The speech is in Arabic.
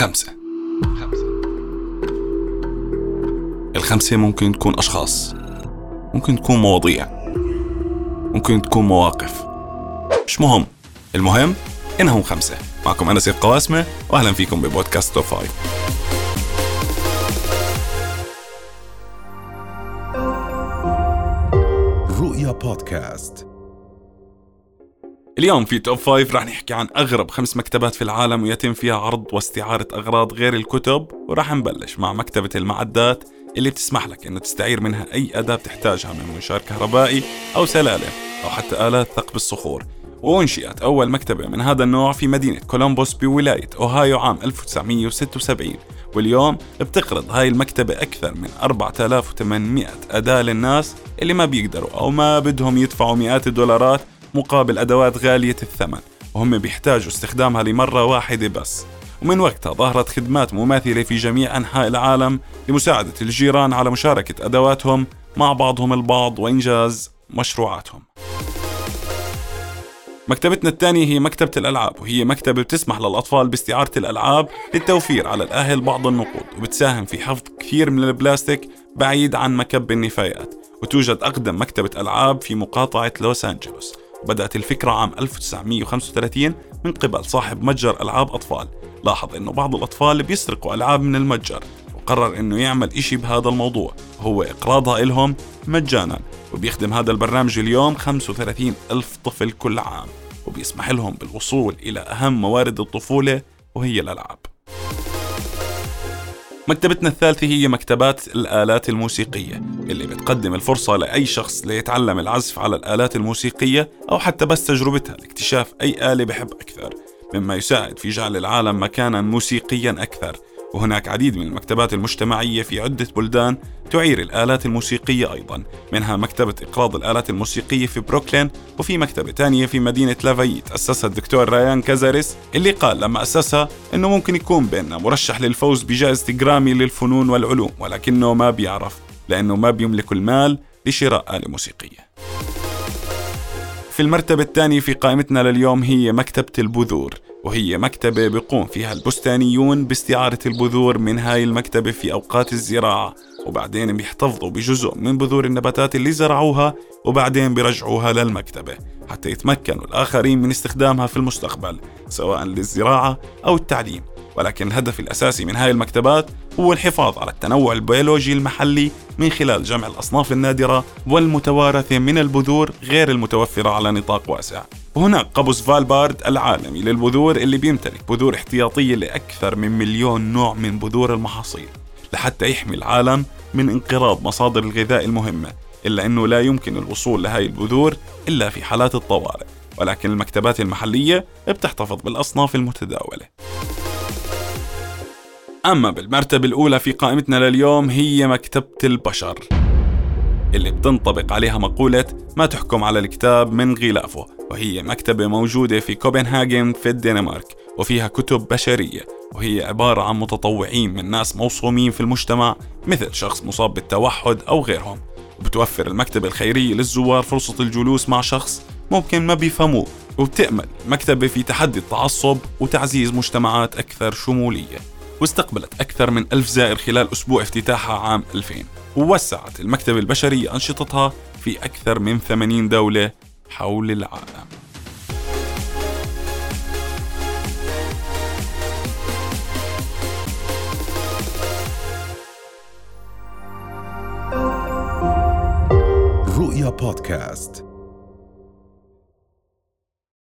خمسة. الخمسة ممكن تكون أشخاص ممكن تكون مواضيع ممكن تكون مواقف. مش مهم. المهم إنهم خمسة. معكم أنا سيد قواسمة وأهلا فيكم ببودكاست توب فايف. رؤيا بودكاست. اليوم في Top Five رح نحكي عن أغرب خمس مكتبات في العالم ويتم فيها عرض واستعارة أغراض غير الكتب ورح نبلش مع مكتبة المعدات اللي بتسمح لك إنه تستعير منها أي أداة بتحتاجها من منشار كهربائي أو سلالم أو حتى آلات ثقب الصخور. وأنشئت أول مكتبة من هذا النوع في مدينة كولومبوس بولاية أوهايو عام 1976 واليوم بتقرض هاي المكتبة أكثر من 4800 أداة للناس اللي ما بيقدروا أو ما بدهم يدفعوا مئات الدولارات مقابل أدوات غالية الثمن وهم بيحتاجوا استخدامها لمرة واحدة بس. ومن وقتها ظهرت خدمات مماثلة في جميع أنحاء العالم لمساعدة الجيران على مشاركة أدواتهم مع بعضهم البعض وإنجاز مشروعاتهم. مكتبتنا الثانية هي مكتبة الألعاب وهي مكتبة بتسمح للأطفال باستعارة الألعاب للتوفير على الأهل بعض النقود وبتساهم في حفظ كثير من البلاستيك بعيد عن مكب النفايات. وتوجد أقدم مكتبة ألعاب في مقاطعة لوس أنجلوس. بدأت الفكرة عام 1935 من قبل صاحب متجر ألعاب أطفال. لاحظ أنه بعض الأطفال بيسرقوا ألعاب من المتجر وقرر أنه يعمل إشي بهذا الموضوع وهو إقراضها إلهم مجانا وبيخدم هذا البرنامج اليوم 35 ألف طفل كل عام وبيسمح لهم بالوصول إلى أهم موارد الطفولة وهي الألعاب. مكتبتنا الثالثة هي مكتبات الآلات الموسيقية اللي بتقدم الفرصة لأي شخص ليتعلم العزف على الآلات الموسيقية أو حتى بس تجربتها لاكتشاف أي آلة بحب أكثر مما يساعد في جعل العالم مكانا موسيقيا أكثر. وهناك عديد من المكتبات المجتمعية في عدة بلدان تعير الآلات الموسيقية أيضا. منها مكتبة إقراض الآلات الموسيقية في بروكلين وفي مكتبة تانية في مدينة لافايت أسسها الدكتور ريان كازاريس اللي قال لما أسسها أنه ممكن يكون بيننا مرشح للفوز بجائزة جرامي للفنون والعلوم ولكنه ما بيعرف لأنه ما بيملك المال لشراء آلة موسيقية. في المرتبة الثانية في قائمتنا لليوم هي مكتبة البذور. وهي مكتبة بيقوم فيها البستانيون باستعارة البذور من هاي المكتبة في أوقات الزراعة وبعدين بيحتفظوا بجزء من بذور النباتات اللي زرعوها وبعدين بيرجعوها للمكتبة حتى يتمكنوا الآخرين من استخدامها في المستقبل سواء للزراعة أو التعليم. ولكن الهدف الأساسي من هاي المكتبات هو الحفاظ على التنوع البيولوجي المحلي من خلال جمع الأصناف النادرة والمتوارثة من البذور غير المتوفرة على نطاق واسع. وهناك قبس فالبارد العالمي للبذور اللي بيمتلك بذور احتياطية لأكثر من مليون نوع من بذور المحاصيل لحتى يحمي العالم من انقراض مصادر الغذاء المهمة إلا أنه لا يمكن الوصول لهذه البذور إلا في حالات الطوارئ ولكن المكتبات المحلية بتحتفظ بالأصناف المتداولة. أما بالمرتبة الأولى في قائمتنا لليوم هي مكتبة البشر. اللي بتنطبق عليها مقولة ما تحكم على الكتاب من غلافه وهي مكتبة موجودة في كوبنهاجن في الدنمارك وفيها كتب بشرية. وهي عبارة عن متطوعين من ناس موصومين في المجتمع مثل شخص مصاب بالتوحد أو غيرهم. وبتوفر المكتبة الخيرية للزوار فرصة الجلوس مع شخص ممكن ما بيفهموه. وبتأمل مكتبة في تحدي التعصب وتعزيز مجتمعات أكثر شمولية. واستقبلت أكثر من ألف زائر خلال أسبوع افتتاحها عام 2000 ووسعت المكتبة البشرية أنشطتها في أكثر من 80 دولة حول العالم. رؤيا بودكاست.